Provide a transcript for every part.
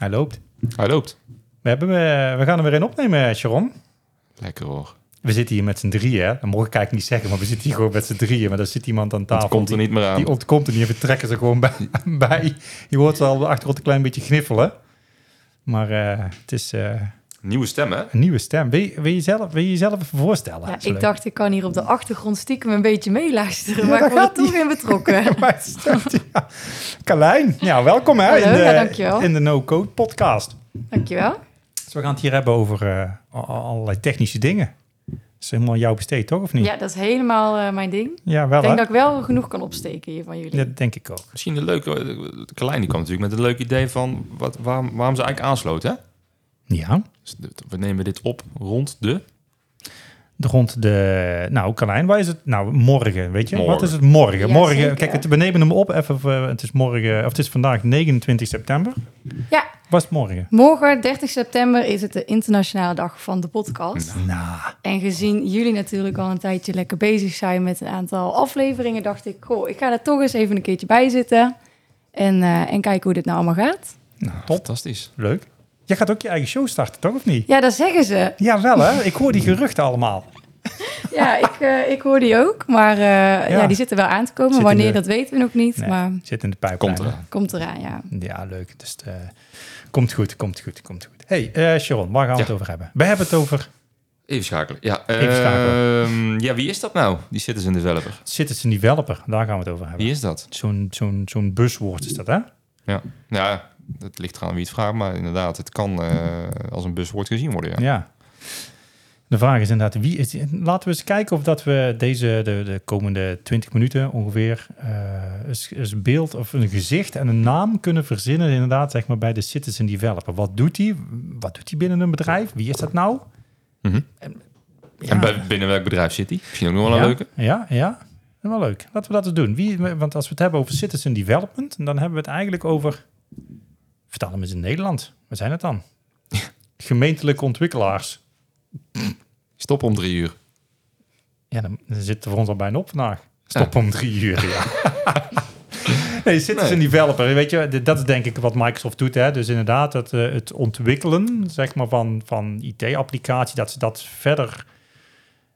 Hij loopt. Hij loopt. We, hebben, eh, we gaan er weer in opnemen, Sharon. Lekker hoor. We zitten hier met z'n drieën. hè. Dat mogen ik eigenlijk niet zeggen, maar we zitten hier gewoon met z'n drieën. Maar dan zit iemand aan tafel. Het komt er die- niet meer aan. Die ontkomt er niet we trekken ze gewoon bij. bij. Je hoort ze al op de achtergrond een klein beetje gniffelen. Maar eh, het is eh, Nieuwe stem, hè? een nieuwe stem. Wil je, wil, je jezelf, wil je jezelf even voorstellen? Ja, ik leuk. dacht, ik kan hier op de achtergrond stiekem een beetje meeluisteren, Ja, maar ik word toch in betrokken. Ja. Carlijn, ja, welkom hè, Hallo, in, de, ja, dankjewel. in de No Code podcast. Dankjewel. Dus we gaan het hier hebben over eh, al- allerlei technische dingen. Dat is helemaal jouw besteed, toch? Of niet? Ja, dat is helemaal eh, mijn ding. Ja, wel Ik denk hè? dat ik wel genoeg kan opsteken hier van jullie. Dat denk ik ook. Misschien een leuke... De Klein die kwam natuurlijk met een leuk idee van wat, waarom, waarom ze eigenlijk aansloten, hè? Ja. Dus we nemen dit op rond de... De Rond de... Nou, Carlijn, waar is het? Nou, morgen, weet je? Morgen. Wat is het morgen? Ja, morgen, zeker. kijk, het, we nemen hem op even. voor- het is morgen, of het is vandaag 29 september. Ja, Was het morgen? morgen, 30 september, is het de internationale dag van de podcast. Nou, En gezien jullie natuurlijk al een tijdje lekker bezig zijn met een aantal afleveringen, dacht ik, goh, ik ga er toch eens even een keertje bij zitten. En, eh, en kijken hoe dit nou allemaal gaat. nou, top. Fantastisch. Leuk. Jij gaat ook je eigen show starten, toch? Of niet? Ja, dat zeggen ze. Ja, wel hè? Ik hoor die geruchten allemaal. Ja, ik, eh, ik hoor die ook. Maar eh, ja. die zitten wel aan te komen. Zit Wanneer, de- dat weten we nog niet. Nee, Maar Zit in de pijplijn. Komt eraan. komt eraan, ja. Ja, leuk. Dus eh, komt goed, komt goed, komt goed. hey, eh, Sharon, waar gaan we Ja. het over hebben? We hebben het over Even schakelen. Ja, Even schakelen. ehm, ja, wie is dat nou? Die citizen developer. Citizen Developer. Daar gaan we het over hebben. Wie is dat? Zo'n zo'n zo'n buswoord is dat, hè? Ja, ja het ligt eraan wie het vraagt, maar inderdaad, het kan eh, als een buswoord gezien worden, ja. Ja. De vraag is inderdaad, wie is? Laten we eens kijken of dat we deze, de, de komende 20 minuten ongeveer, eh eens beeld of een gezicht en een naam kunnen verzinnen, inderdaad, zeg maar bij de citizen developer. Wat doet hij? Wat doet hij binnen een bedrijf? Wie is dat nou? Mhm. En, En bij, binnen welk bedrijf zit hij? Misschien ook nog wel een leuke. Ja, ja. Wel leuk. Laten we dat eens doen. Wie, want als we het hebben over citizen development, dan hebben we het eigenlijk over... Vertaal hem eens in Nederland. Wat zijn het dan? Gemeentelijke ontwikkelaars. Stop om drie uur. Ja, dan, dan zit er voor ons al bijna op vandaag. Stop om drie uur, ja. nee, citizen Nee. developer. Weet je, dat is denk ik wat Microsoft doet. Hè? Dus inderdaad, het, eh, het ontwikkelen zeg maar, van, van IT-applicatie, dat ze dat verder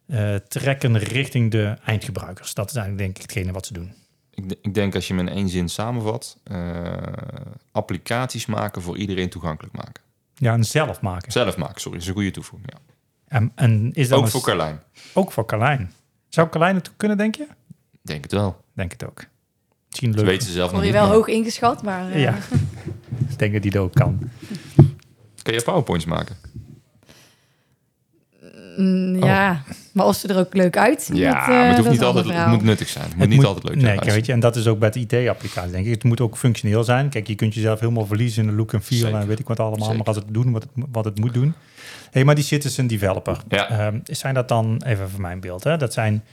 eh, trekken richting de eindgebruikers. Dat is eigenlijk denk ik hetgene wat ze doen. Ik, ik denk als je hem in één zin samenvat, eh, applicaties maken voor iedereen toegankelijk maken. Ja, en zelf maken. Zelf maken, sorry, dat is een goede toevoeging. Ja. En, en is dat Ook voor Carlijn. ook voor Carlijn. Zou Carlijn het kunnen, denk je? Denk het wel. Denk het ook. Misschien Dat leuk. weten ze zelf nog Word je niet. wel hoog ingeschat, maar... eh, Ja, ik denk dat die dat ook kan. Kun je powerpoints maken? Mm, ja, maar als ze er ook leuk uitzien, Ja, eh, maar het, dat hoeft niet altijd, het moet nuttig zijn. Het moet Het niet moet- altijd leuk Nee, zijn. kijk, weet je, en dat is ook bij de IT-applicatie, denk ik. Het moet ook functioneel zijn. Kijk, je kunt jezelf helemaal verliezen in de look en feel Zeker. en weet ik wat allemaal. Zeker. Maar als het doen wat het, wat het moet doen. hey, maar die citizen developer. Ja. Ehm, zijn dat dan, even voor mijn beeld, hè, dat zijn...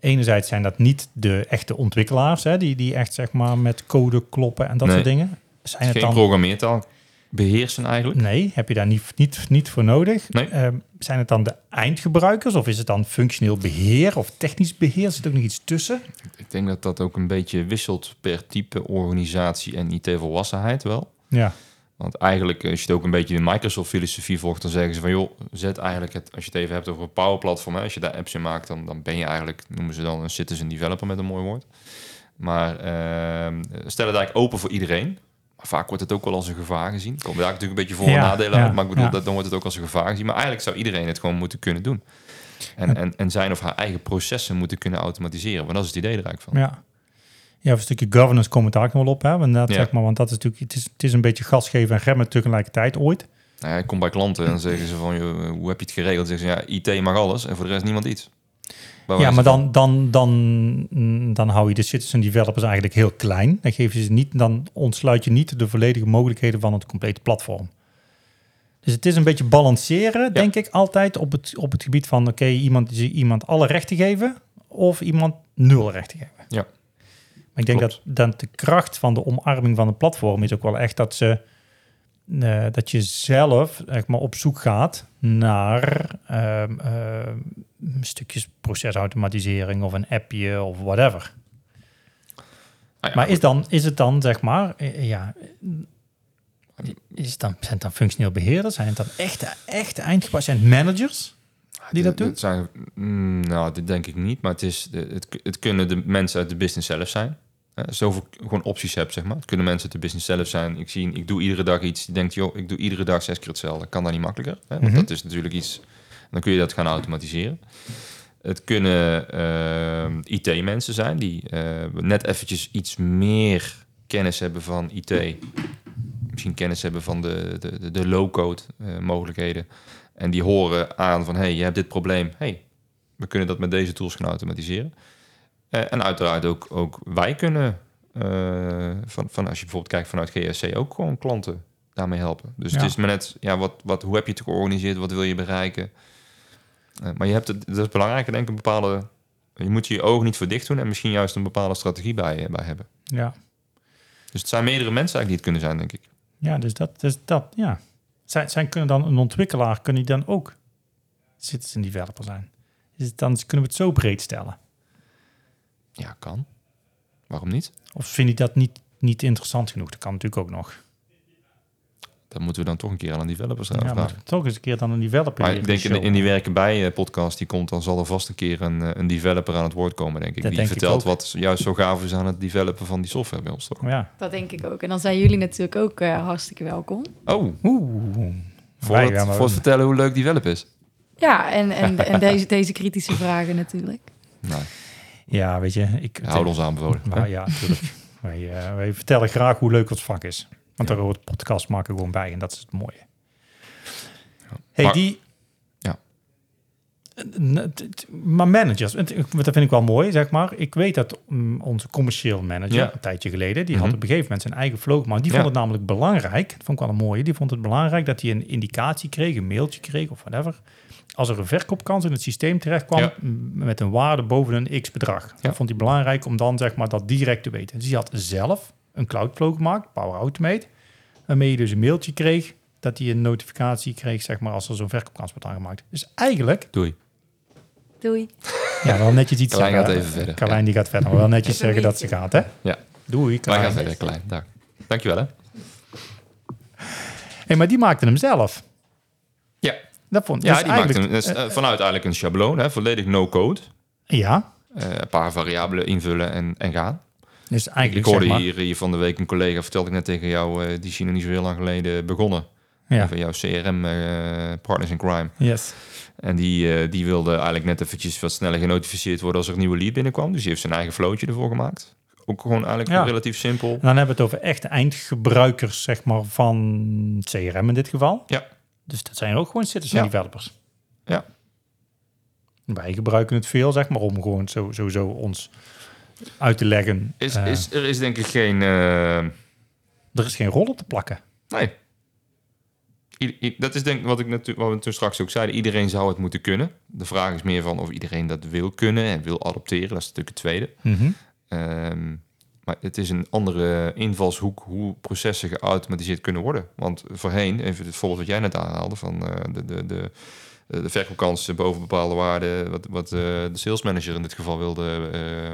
Enerzijds zijn dat niet de echte ontwikkelaars, hè, die, die echt zeg maar met code kloppen en dat Nee. soort dingen. Zijn het Geen dan programmeertaal beheersen eigenlijk. Nee, heb je daar niet, niet, niet voor nodig? Nee. Ehm, zijn het dan de eindgebruikers of is het dan functioneel beheer of technisch beheer? Zit ook nog iets tussen? Ik denk dat dat ook een beetje wisselt per type organisatie en IT-volwassenheid wel. Ja, Want eigenlijk, als je het ook een beetje de Microsoft-filosofie volgt, dan zeggen ze van joh, zet eigenlijk het, als je het even hebt over een power-platform, als je daar apps in maakt, dan, dan ben je eigenlijk, noemen ze dan een citizen developer met een mooi woord. Maar ehm, stel het eigenlijk open voor iedereen. Vaak wordt het ook wel als een gevaar gezien. Komen daar natuurlijk een beetje voor- en Ja, nadelen ja, uit, maar ik bedoel, dat, dan wordt het ook als een gevaar gezien. Maar eigenlijk zou iedereen het gewoon moeten kunnen doen. En, en, en zijn of haar eigen processen moeten kunnen automatiseren. Want dat is het idee er eigenlijk van. ja. Ja, een stukje governance komt het daar ook nog wel op. Hè? Want, dat, Ja. zeg maar, want dat is natuurlijk, het is, het is een beetje gas geven en remmen tegelijkertijd ooit. Nou ja, ik kom bij klanten en dan zeggen ze van, joh, hoe heb je het geregeld? Dan zeggen ze, ja, IT mag alles en voor de rest niemand iets. Ja, maar dan, dan, dan, mm, dan hou je de citizen developers eigenlijk heel klein. Dan, geef je ze niet, dan ontsluit je niet de volledige mogelijkheden van het complete platform. Dus het is een beetje balanceren, denk ik, altijd op het, op het gebied van... oké, iemand, iemand alle rechten geven of iemand nul rechten geven. Ja. Maar ik denk Klopt. dat, dat de kracht van de omarming van het platform is ook wel echt dat ze... eh, dat je zelf zeg maar, op zoek gaat naar ehm, stukjes procesautomatisering of een appje of whatever. Ja, maar is, dan, is het dan, zeg maar, eh, ja, is het dan, zijn het dan functioneel beheerders? Zijn het dan echte, echte eindgebruikers? Managers die dat doen? Zijn, mm, nou, dit denk ik niet, maar het, is het, het kunnen de mensen uit de business zelf zijn. Uh, zoveel gewoon opties hebt, zeg maar. Het kunnen mensen de business zelf zijn. Ik zie, ik doe iedere dag iets. Die denkt, joh, ik doe iedere dag zes keer hetzelfde. Kan dat niet makkelijker? Hè? Want Mhm. dat is natuurlijk iets. Dan kun je dat gaan automatiseren. Het kunnen ehm, IT-mensen zijn die eh, net eventjes iets meer kennis hebben van IT. Misschien kennis hebben van de, de, de, de low-code eh, mogelijkheden. En die horen aan van, hey, je hebt dit probleem. hey, we kunnen dat met deze tools gaan automatiseren. Eh, en uiteraard ook, ook wij kunnen, eh, van, van als je bijvoorbeeld kijkt vanuit GSC, ook gewoon klanten daarmee helpen. Dus Ja. het is maar net, ja, wat, wat, hoe heb je het georganiseerd? Wat wil je bereiken? Eh, maar je hebt het, dat is belangrijk, denk ik, een bepaalde... Je moet je je ogen niet voor dicht doen en misschien juist een bepaalde strategie bij, bij hebben. Ja, Dus het zijn meerdere mensen eigenlijk die het kunnen zijn, denk ik. ja dus dat, dus dat ja. Zijn, zijn kunnen dan een ontwikkelaar, kunnen die dan ook citizen developer zijn? Dan, kunnen we het zo breed stellen? Ja, kan. Waarom niet? Of vind je dat niet, niet interessant genoeg? Dat kan natuurlijk ook nog. Dat moeten we dan toch een keer aan een developers Ja, vragen. toch eens een keer dan een developer. Maar ik denk in, in die werken bij eh, podcast die komt, dan zal er vast een keer een, eh, een developer aan het woord komen, denk ik. Dat die denk ik vertelt wat juist zo gaaf is aan het developen van die software bij ons. Toch? Ja. Dat denk ik ook. En dan zijn jullie natuurlijk ook eh, hartstikke welkom. Oh, Oeh. voor, het, gaan voor het vertellen hoe leuk develop is. Ja, en, en, en deze, deze kritische vragen natuurlijk. Nou, Ja, weet je. Ik, we houden ons aanbevolen. Maar ja, natuurlijk. wij, eh, wij vertellen graag hoe leuk ons vak is. Want daar hoort podcast maken gewoon bij. En dat is het mooie. Hey, Maar- die... Ja. Maar managers, dat vind ik wel mooi, zeg maar. Ik weet dat mm, onze commercieel manager, Ja. een tijdje geleden, die Mhm. had op een gegeven moment zijn eigen flow gemaakt. Die Ja. vond het namelijk belangrijk, dat vond ik wel een mooie, die vond het belangrijk dat hij een indicatie kreeg, een mailtje kreeg of whatever. Als er een verkoopkans in het systeem terecht kwam Ja. met een waarde boven een x-bedrag. Ja. Dat vond hij belangrijk om dan zeg maar dat direct te weten. Dus hij had zelf een Cloudflow gemaakt, Power Automate, waarmee je dus een mailtje kreeg dat hij een notificatie kreeg, zeg maar, als er zo'n verkoopkans wordt aangemaakt. Dus eigenlijk, Doei. Doei. ja, wel netjes iets Carlijn zeggen. gaat even verder, Carlijn ja. die gaat verder, maar wel netjes zeggen dat ze gaat, hè? Ja. Doei, Wij Carlijn. gaan verder, klein. Dag. Dankjewel, hè? Hey, maar die maakte hem zelf. Ja. Dat vond Ja, dus die maakt een, dat is, eh, vanuit eigenlijk een schabloon, hè, volledig no-code. Ja, Eh, een paar variabelen invullen en, en gaan. dus Ik eigenlijk hoorde zeg maar, hier, hier van de week een collega, vertelde ik net tegen jou, eh, die is hier nog niet zo heel lang geleden begonnen. Ja, Van jouw CRM, eh, Partners in Crime. yes. En die, eh, die wilde eigenlijk net eventjes wat sneller genotificeerd worden als er een nieuwe lead binnenkwam. Dus die heeft zijn eigen flootje ervoor gemaakt. Ook gewoon eigenlijk Ja. relatief simpel. En dan hebben we het over echte eindgebruikers, zeg maar, van CRM in dit geval. Ja. Dus dat zijn ook gewoon citizen Ja. developers. Ja. Wij gebruiken het veel, zeg maar, om gewoon zo, sowieso ons uit te leggen. Is, Eh, is, er is denk ik geen... eh, Er is geen rol op te plakken. nee. I- i- dat is denk ik wat, ik natu- wat we toen straks ook zeiden. Iedereen zou het moeten kunnen. De vraag is meer van of iedereen dat wil kunnen en wil adopteren. Dat is natuurlijk het tweede. Ehm, maar het is een andere invalshoek hoe processen geautomatiseerd kunnen worden. Want voorheen, even het voorbeeld wat jij net aanhaalde, van eh, de, de, de, de verkoopkansen boven bepaalde waarden, wat, wat eh, de salesmanager in dit geval wilde, eh,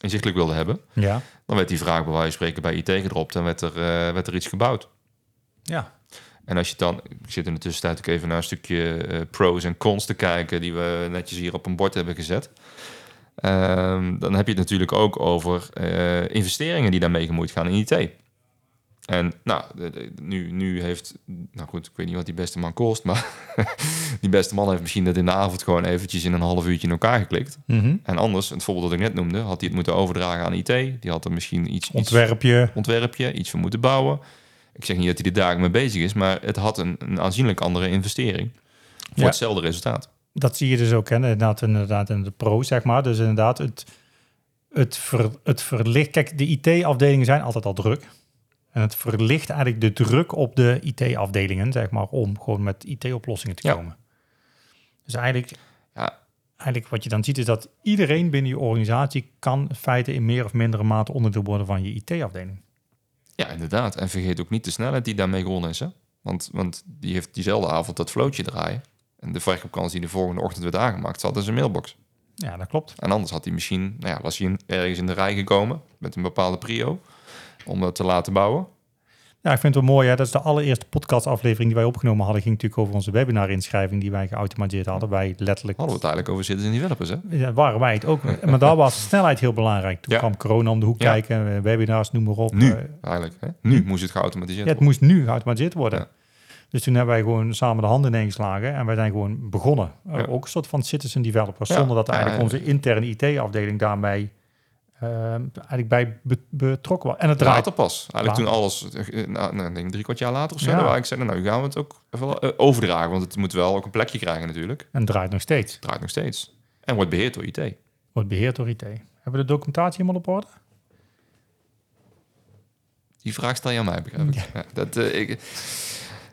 inzichtelijk wilde hebben, Ja. dan werd die vraag bij wijze van spreken bij IT gedropt en werd er, eh, werd er iets gebouwd. Ja. En als je dan, ik zit in de tussentijd ook even naar een stukje eh, pros en cons te kijken, die we netjes hier op een bord hebben gezet. Ehm, dan heb je het natuurlijk ook over eh, investeringen die daarmee gemoeid gaan in IT. En nou, de- de- nu, nu heeft, nou goed, ik weet niet wat die beste man kost, maar die beste man heeft misschien dat in de avond gewoon eventjes in een half uurtje in elkaar geklikt. Mhm. En anders, het voorbeeld dat ik net noemde, had hij het moeten overdragen aan IT. Die had er misschien iets, iets Ontwerpje. ontwerpje, iets voor moeten bouwen. ik zeg niet dat hij er dagen mee bezig is, maar het had een, een aanzienlijk andere investering voor Ja. hetzelfde resultaat. Dat zie je dus ook, hè? Inderdaad, inderdaad in de pro, zeg maar. Dus inderdaad, het, het, ver, het verlicht... Kijk, de IT-afdelingen zijn altijd al druk. En het verlicht eigenlijk de druk op de IT-afdelingen, zeg maar, om gewoon met IT-oplossingen te Ja. komen. Dus eigenlijk, Ja. eigenlijk wat je dan ziet, is dat iedereen binnen je organisatie kan in feite in meer of mindere mate onderdeel worden van je IT-afdeling. Ja, inderdaad. En vergeet ook niet de snelheid die daarmee gewonnen is. Hè? Want, want die heeft diezelfde avond dat flootje draaien. En de verkoopkans die de volgende ochtend werd aangemaakt, zat in zijn mailbox. Ja, dat klopt. En anders had hij misschien, nou ja, was hij in- ergens in de rij gekomen met een bepaalde prio om dat te laten bouwen. Ja, ik vind het wel mooi. Hè? Dat is de allereerste podcastaflevering die wij opgenomen hadden. Ging natuurlijk over onze webinar-inschrijving die wij geautomatiseerd hadden. Wij letterlijk Hadden we het eigenlijk over citizen developers, hè? Ja, waren wij het ook. Maar daar was snelheid heel belangrijk. Toen Ja. kwam corona om de hoek Ja. kijken, eh, webinars, noem maar op. Nu, Eh, eigenlijk. Hè? Nu moest het geautomatiseerd ja, het worden. moest nu geautomatiseerd worden. Dus toen hebben wij gewoon samen de handen ineengeslagen en wij zijn gewoon begonnen. Eh, Ja. ook een soort van citizen developers, Ja. zonder dat eigenlijk onze interne IT-afdeling daarmee eh, eigenlijk bij be- betrokken was. En het draait. Later pas. Eigenlijk Later. toen alles, nou, nou, ik denk drie kwart jaar later of zo, Ja. we eigenlijk zeiden, nou, nu gaan we het ook even overdragen. Want het moet wel ook een plekje krijgen natuurlijk. En het draait nog steeds. Het draait nog steeds. En wordt beheerd door IT. Wordt beheerd door IT. Hebben we de documentatie helemaal op orde? Die vraag stel je aan mij, begrijp ik. Ja. dat, ik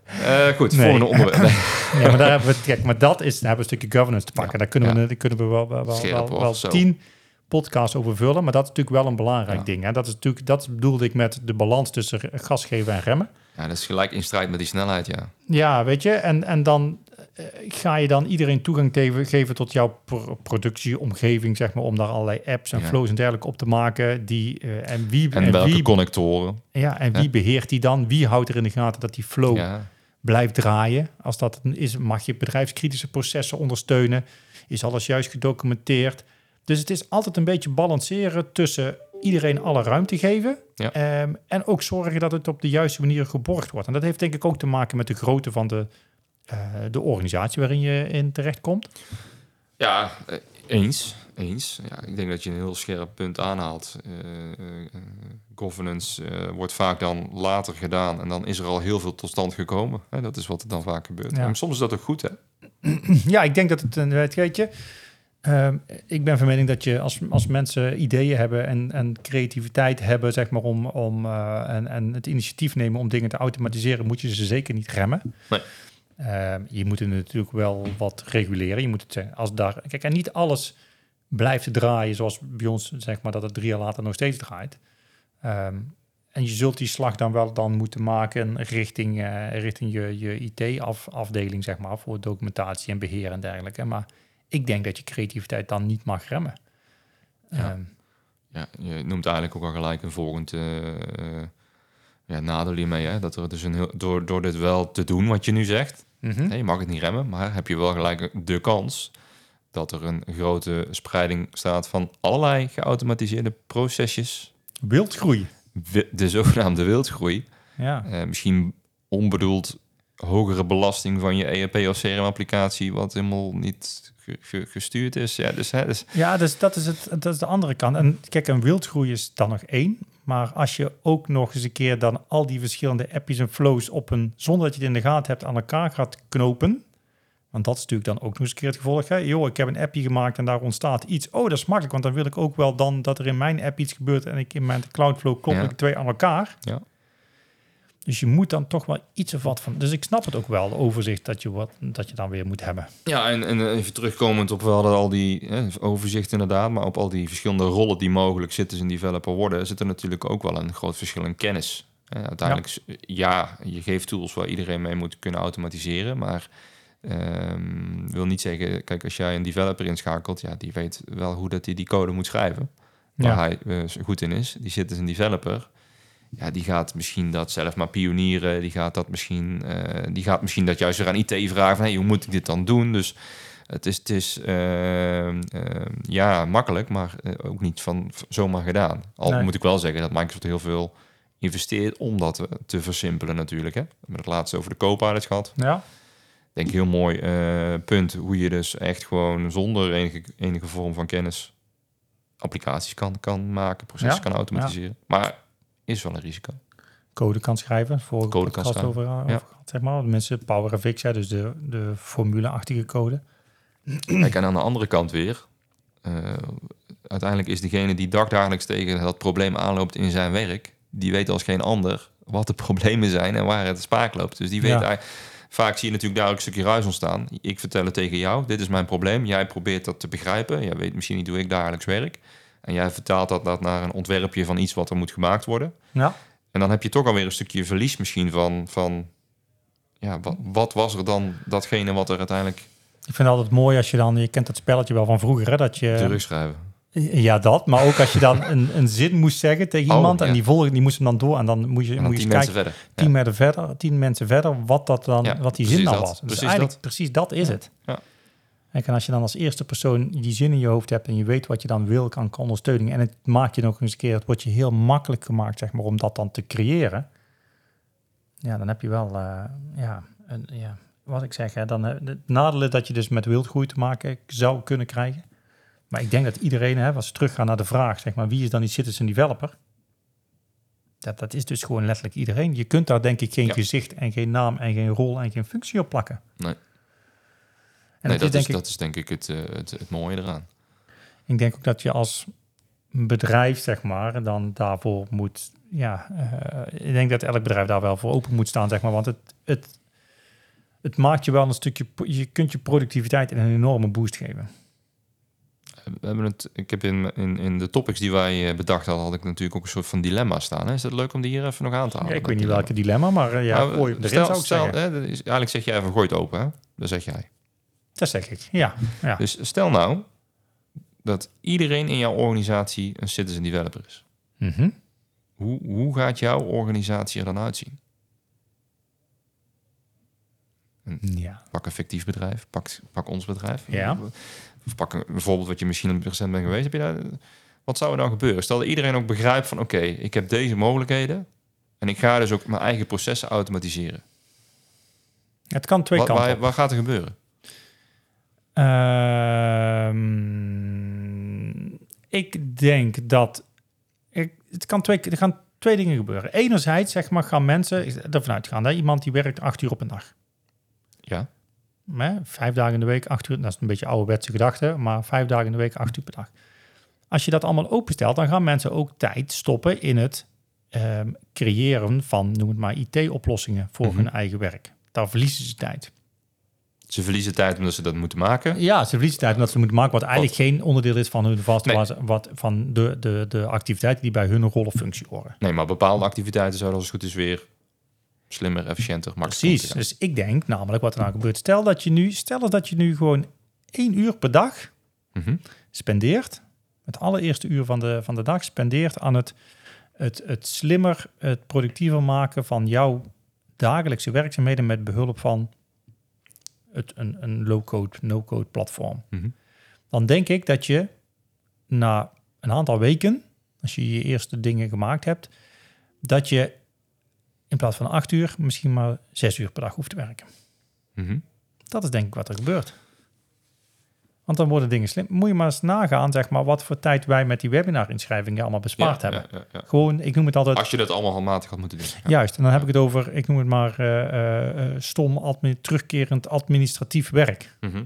eh, goed, Nee. volgende onderwerp. Nee. Ja, maar daar hebben we, kijk, maar dat is, daar hebben we een stukje governance te pakken. Ja, Daar kunnen we, daar kunnen we wel, wel, wel, wel, tien podcasts over vullen. Maar dat is natuurlijk wel een belangrijk ding. Hè? Dat, is natuurlijk, dat bedoelde ik met de balans tussen gas geven en remmen. Ja, dat is gelijk in strijd met die snelheid, ja. Ja, weet je. En, en dan eh, ga je dan iedereen toegang geven, geven tot jouw pro- productieomgeving, zeg maar, om daar allerlei apps en Ja. flows en dergelijke op te maken. Die, eh, en wie, En, welke wie, connectoren. ja, en wie beheert die dan? Wie houdt er in de gaten dat die flow Ja. Blijft draaien. Als dat is, mag je bedrijfskritische processen ondersteunen. Is alles juist gedocumenteerd. Dus het is altijd een beetje balanceren tussen iedereen alle ruimte geven. Ja. ehm, en ook zorgen dat het op de juiste manier geborgd wordt. En dat heeft denk ik ook te maken met de grootte van de, eh, de organisatie waarin je in terechtkomt. Ja, eh, eens. Eens. Ja, ik denk dat je een heel scherp punt aanhaalt. Eh, eh, governance eh, wordt vaak dan later gedaan en dan is er al heel veel tot stand gekomen. Hè, dat is wat er dan vaak gebeurt. Ja. En soms is dat ook goed, hè? Ja, ik denk dat het een weet weet je. ehm, ik ben van mening dat je als, als mensen ideeën hebben en, en creativiteit hebben, zeg maar, om, om en, en het initiatief nemen om dingen te automatiseren, moet je ze zeker niet remmen. Nee. Ehm, je moet het natuurlijk wel wat reguleren. Je moet het als daar, kijk, en niet alles blijft draaien zoals bij ons, zeg maar, dat het drie jaar later nog steeds draait. Ehm, en je zult die slag dan wel dan moeten maken richting, eh, richting je, je IT-afdeling, zeg maar, voor documentatie en beheer en dergelijke. Maar ik denk dat je creativiteit dan niet mag remmen. Ja. Ehm, Ja, je noemt eigenlijk ook al gelijk een volgend eh, ja, nadeel hiermee. Hè? Dat er dus een heel, door, door dit wel te doen, wat je nu zegt. Nee, je mag het niet remmen, maar heb je wel gelijk de kans dat er een grote spreiding staat van allerlei geautomatiseerde procesjes. Wildgroei. Wi- De zogenaamde wildgroei. Ja. Eh, misschien onbedoeld hogere belasting van je ERP of CRM-applicatie, wat helemaal niet ge- ge- gestuurd is. Ja, dus, hè, dus Ja, dus dat is, het, dat is de andere kant. En kijk, een wildgroei is dan nog één. Maar als je ook nog eens een keer dan al die verschillende appjes en flows op een, zonder dat je het in de gaten hebt, aan elkaar gaat knopen. Want dat is natuurlijk dan ook nog eens een keer het gevolg. Hè? Joh, ik heb een appje gemaakt en daar ontstaat iets. Oh, dat is makkelijk, want dan wil ik ook wel dan dat er in mijn app iets gebeurt en ik in mijn Cloudflow klop Ja. ik twee aan elkaar. Ja. Dus je moet dan toch wel iets of wat van. Dus ik snap het ook wel, de overzicht dat je, wat, dat je dan weer moet hebben. Ja, en, en even terugkomend op wel al die hè, overzicht inderdaad, maar op al die verschillende rollen die mogelijk citizen developer worden, zit er natuurlijk ook wel een groot verschil in kennis. Hè, uiteindelijk, s- ja, je geeft tools waar iedereen mee moet kunnen automatiseren, maar ehm, wil niet zeggen, kijk, als jij een developer inschakelt, ja, die weet wel hoe dat hij die code moet schrijven, waar Ja. hij eh, goed in is. Die citizen developer, ja, die gaat misschien dat zelf maar pionieren. Die gaat dat misschien, eh, die gaat misschien dat juist weer aan IT vragen van, hey, hoe moet ik dit dan doen? Dus het is, het is ehm, ehm, ja, makkelijk, maar eh, ook niet van zomaar gedaan. Al Nee. moet ik wel zeggen dat Microsoft heel veel investeert om dat te, te versimpelen natuurlijk. Hè. We hebben het laatst over de co-pilots gehad. Ja, Denk ik heel mooi eh, punt hoe je dus echt gewoon zonder enige, enige vorm van kennis applicaties kan, kan maken, processen Ja, kan automatiseren. Maar is wel een risico. code kan schrijven. Voor Code kan schrijven, over, over ja. gehad, zeg maar. Mensen Power FX, ja, dus de, de formule-achtige code. Kijk, en aan de andere kant weer, eh, uiteindelijk is degene die dagdagelijks tegen dat probleem aanloopt in zijn werk, die weet als geen ander wat de problemen zijn en waar het spaak loopt. Dus die weet Ja. eigenlijk, vaak zie je natuurlijk daar ook een stukje ruis ontstaan. Ik vertel het tegen jou, dit is mijn probleem. Jij probeert dat te begrijpen. Jij weet misschien niet hoe ik dagelijks werk. En jij vertaalt dat, dat naar een ontwerpje van iets wat er moet gemaakt worden. Ja, En dan heb je toch alweer een stukje verlies misschien van, van ja, wat, wat was er dan datgene wat er uiteindelijk ik vind het altijd mooi als je dan, je kent dat spelletje wel van vroeger, hè, dat je... terugschrijven. Ja, dat. Maar ook als je dan een, een zin moest zeggen tegen Oh, iemand en ja. die volgde, die moest hem dan door en dan moet je, En dan moet je tien kijken, verder. tien, Ja. verder, tien mensen verder, wat, dat dan, Ja, wat die zin dan dat. was. Dus Precies eigenlijk dat. precies dat is het. En als je dan als eerste persoon die zin in je hoofd hebt en je weet wat je dan wil, kan, kan ondersteuning. En het maakt je nog eens een keer, het wordt je heel makkelijk gemaakt, zeg maar, om dat dan te creëren. Ja, dan heb je wel, eh, ja, een, ja, wat ik zeg, hè, dan, eh, het nadeel is dat je dus met wildgroei te maken zou kunnen krijgen. Maar ik denk dat iedereen, hè, als we teruggaan naar de vraag, zeg maar, wie is dan die citizen developer? Dat, dat is dus gewoon letterlijk iedereen. Je kunt daar denk ik geen Ja. gezicht en geen naam en geen rol en geen functie op plakken. Nee. En nee, dat, is is, denk ik, dat is denk ik het, eh, het, het mooie eraan. ik denk ook dat je als bedrijf, zeg maar, dan daarvoor moet, ja, eh, ik denk dat elk bedrijf daar wel voor open moet staan, zeg maar, want het, het, het maakt je wel een stukje, je kunt je productiviteit een enorme boost geven. We hebben het, ik heb in, in, in de topics die wij eh, bedacht hadden, had ik natuurlijk ook een soort van dilemma staan. Hè? Is het leuk om die hier even nog aan te Ja, halen? ik weet niet dilemma? welke dilemma, maar eh, ja, Nou, gooi erin, stel, zou ik stel, zeggen. hè, dat is, eigenlijk zeg jij even gooi het open, hè? Dat zeg jij. Dat zeg ik, ja. ja. Dus stel nou dat iedereen in jouw organisatie een citizen developer is. Mhm. Hoe, hoe gaat jouw organisatie er dan uitzien? ja. Pak een fictief bedrijf, pak, pak ons bedrijf. Ja. Of pak een, bijvoorbeeld wat je misschien recent bent geweest. Heb je daar, wat zou er dan gebeuren? Stel dat iedereen ook begrijpt van... oké, ik heb deze mogelijkheden... en ik ga dus ook mijn eigen processen automatiseren. Het kan twee Wat, kanten waar, gaat er gebeuren? Ehm, ik denk dat ik, het kan twee, er gaan twee dingen gebeuren. Enerzijds zeg maar, gaan mensen ervan uitgaan. Hè? Iemand die werkt acht uur op een dag. Ja, Hè? Vijf dagen in de week, acht uur. Dat is een beetje ouderwetse gedachte, maar vijf dagen in de week, acht uur per dag. Als je dat allemaal openstelt, dan gaan mensen ook tijd stoppen in het ehm, creëren van, noem het maar, IT-oplossingen voor Mhm. hun eigen werk. Daar verliezen ze tijd. ze verliezen tijd omdat ze dat moeten maken. Ja, ze verliezen tijd omdat ze moeten maken wat eigenlijk geen onderdeel is van hun vast, Nee. waar ze- wat, van de, de, de activiteiten die bij hun rol of functie horen. Nee, maar bepaalde activiteiten zouden als het goed is weer slimmer, efficiënter, makkelijker Precies. Dus ik denk namelijk wat er nou gebeurt. Stel dat je nu, stel dat je nu gewoon één uur per dag. Mhm. spendeert, het allereerste uur van de, van de dag spendeert aan het, het, het slimmer, het productiever maken van jouw dagelijkse werkzaamheden met behulp van het, een, een low-code, no-code platform. Mhm. Dan denk ik dat je na een aantal weken, als je je eerste dingen gemaakt hebt, dat je in plaats van acht uur misschien maar zes uur per dag hoeft te werken. Mhm. Dat is denk ik wat er gebeurt. Want dan worden dingen slim. Moet je maar eens nagaan, zeg maar, wat voor tijd wij met die webinar-inschrijvingen allemaal bespaard Ja, hebben. ja, ja, ja. Gewoon, ik noem het altijd, Als je dat allemaal handmatig had moeten doen. Juist, en dan heb ik het over, ik noem het maar eh, eh, eh, stom, terugkerend administratief werk. Mhm.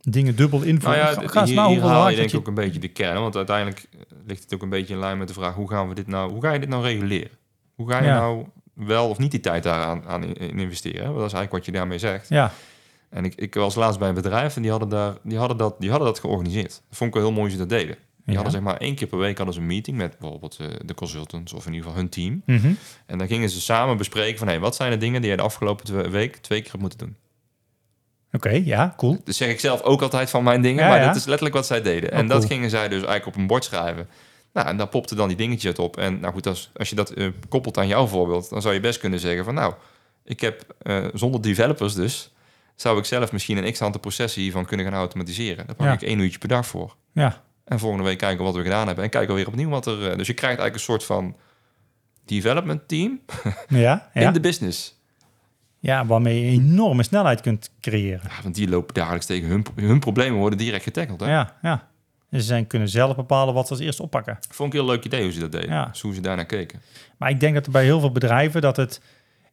Dingen dubbel Nou invullen. ja, Ga- hier, na hier haal je denk ik ook een beetje de kern. Want uiteindelijk ligt het ook een beetje in lijn met de vraag... hoe gaan we dit nou, hoe ga je dit nou reguleren? Hoe ga je nou wel of niet die tijd daaraan aan in in investeren? Dat is eigenlijk wat je daarmee zegt. Ja, En ik, ik was laatst bij een bedrijf en die hadden, daar, die hadden, dat, die hadden dat georganiseerd. Dat vond ik wel heel mooi hoe ze dat deden. Die Ja. hadden zeg maar één keer per week hadden ze een meeting met bijvoorbeeld eh, de consultants of in ieder geval hun team. Mhm. En dan gingen ze samen bespreken van hey, wat zijn de dingen die je de afgelopen twee- week twee keer hebt moeten doen. oké, ja, cool. Dus zeg ik zelf ook altijd van mijn dingen, Ja, maar ja. dit is letterlijk wat zij deden. Oh, en dat cool. gingen zij dus eigenlijk op een bord schrijven. Nou, en daar popte dan die dingetje uit op. En nou goed, als, als je dat eh, koppelt aan jouw voorbeeld, dan zou je best kunnen zeggen van nou, ik heb eh, zonder developers dus, zou ik zelf misschien een x aantal processen hiervan kunnen gaan automatiseren. Daar pak Ja. ik één uurtje per dag voor. Ja, En volgende week kijken wat we gedaan hebben. En kijken weer opnieuw wat er... eh, dus je krijgt eigenlijk een soort van development team ja, ja. in de business. ja, waarmee je enorme snelheid kunt creëren. Ja, want die lopen dagelijks tegen hun, hun problemen worden direct getackeld. Hè? Ja, ja. Ze zijn, kunnen zelf bepalen wat ze als eerste oppakken. Vond ik een heel leuk idee hoe ze dat deden. Ja. Dus hoe ze daarnaar keken. Maar ik denk dat er bij heel veel bedrijven dat het...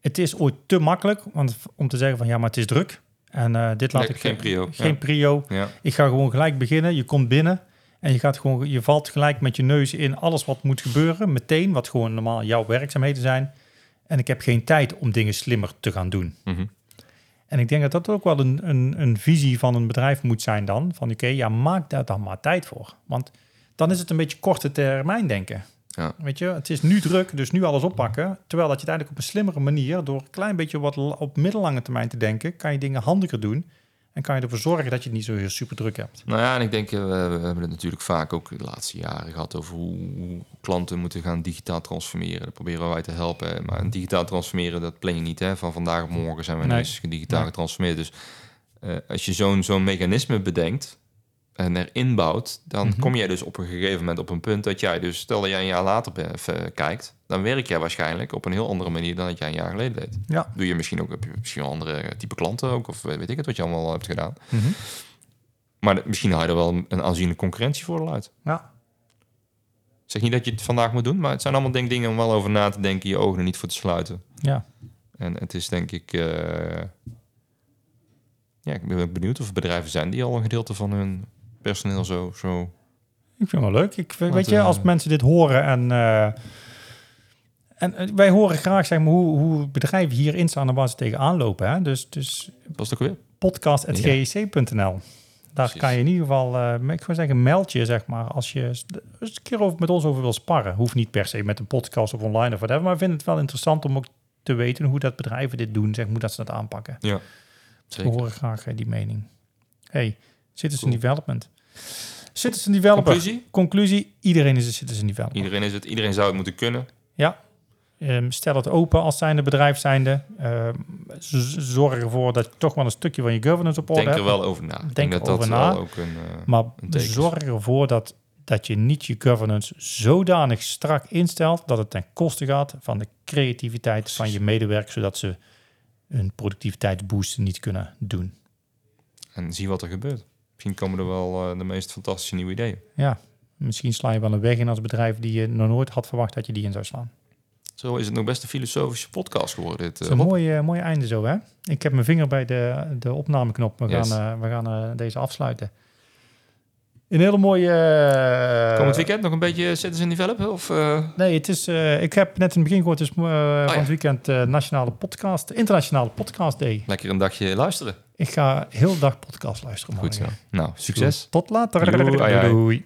Het is ooit te makkelijk want, om te zeggen van ja, maar het is druk. En eh, dit laat Nee, ik... geen prio. Geen Ja. prio. Ja. Ik ga gewoon gelijk beginnen. Je komt binnen en je, gaat gewoon, je valt gelijk met je neus in alles wat moet gebeuren. Meteen, wat gewoon normaal jouw werkzaamheden zijn. En ik heb geen tijd om dingen slimmer te gaan doen. Mhm. En ik denk dat dat ook wel een, een, een visie van een bedrijf moet zijn dan. Van oké, ja, maak daar dan maar tijd voor. Want dan is het een beetje korte termijn denken. Ja. Weet je, het is nu druk, dus nu alles oppakken. Terwijl dat je het eigenlijk op een slimmere manier, door een klein beetje wat op middellange termijn te denken, kan je dingen handiger doen. En kan je ervoor zorgen dat je het niet zo heel super druk hebt. Nou ja, en ik denk, eh, we, hebben het natuurlijk vaak ook de laatste jaren gehad over hoe, hoe klanten moeten gaan digitaal transformeren. Daar proberen wij te helpen. Maar een digitaal transformeren, dat plan je niet. Hè? Van vandaag op morgen zijn we Nee. ineens digitaal Nee. getransformeerd. Dus eh, als je zo'n zo'n mechanisme bedenkt en erin bouwt, dan Mhm. kom jij dus op een gegeven moment op een punt dat jij dus, stel dat jij een jaar later kijkt, dan werk jij waarschijnlijk op een heel andere manier dan dat jij een jaar geleden deed. Ja. Doe je misschien ook, heb je misschien andere type klanten ook, of weet ik het wat je allemaal hebt gedaan. Maar de- misschien haal je er wel een, een aanzienlijk concurrentievoordeel uit. Ja. Ik zeg niet dat je het vandaag moet doen, maar het zijn allemaal denk, dingen om wel over na te denken, je ogen er niet voor te sluiten. Ja. En het is denk ik... eh, ja, ik ben benieuwd of er bedrijven zijn die al een gedeelte van hun personeel zo... zo Ik vind het wel leuk. Ik, weet je, als eh, mensen dit horen en, eh, en eh, wij horen graag zeg maar, hoe, hoe bedrijven hierin staan en waar ze tegenaan lopen. Hè? Dus, dus was het ook weer? podcast.gec.nl. Daar Precies. kan je in ieder geval, eh, ik zou zeggen, meld je zeg maar als je eens een keer over, met ons over wil sparren. Hoeft niet per se met een podcast of online of whatever, maar ik vind het wel interessant om ook te weten hoe dat bedrijven dit doen, zeg, hoe dat ze dat aanpakken. Ja, We zeker. horen graag eh, die mening. Hey, citizen Cool. development. Citizen developer. Conclusie? Conclusie, iedereen is een citizen developer. Iedereen, is het, iedereen zou het moeten kunnen. Ja. Ehm, stel het open als zijnde bedrijf zijnde. Ehm, zorg ervoor dat je toch wel een stukje van je governance op orde Denk er hebt. wel over na. Denk denk dat dat wel ook een... eh, Maar een zorg ervoor dat, dat je niet je governance zodanig strak instelt dat het ten koste gaat van de creativiteit van je medewerkers, zodat ze hun productiviteitsboost niet kunnen doen. en zie wat er gebeurt. Misschien komen er wel eh, de meest fantastische nieuwe ideeën. Ja, misschien sla je wel een weg in als bedrijf die je nog nooit had verwacht dat je die in zou slaan. Zo is het nog best een filosofische podcast geworden. Dit, eh, is een mooie, mooie einde zo, hè? Ik heb mijn vinger bij de, de opnameknop. We Yes. gaan, eh, we gaan eh, deze afsluiten. Een hele mooie... Komend weekend nog een beetje citizen developen? Of, Nee, het is, ik heb net in het begin gehoord, het is eh, van ja. het weekend Nationale Podcast, Internationale Podcast Day. lekker een dagje luisteren? Ik ga heel de dag podcast luisteren. Goed zo. Nou, succes. Tot later. Doei.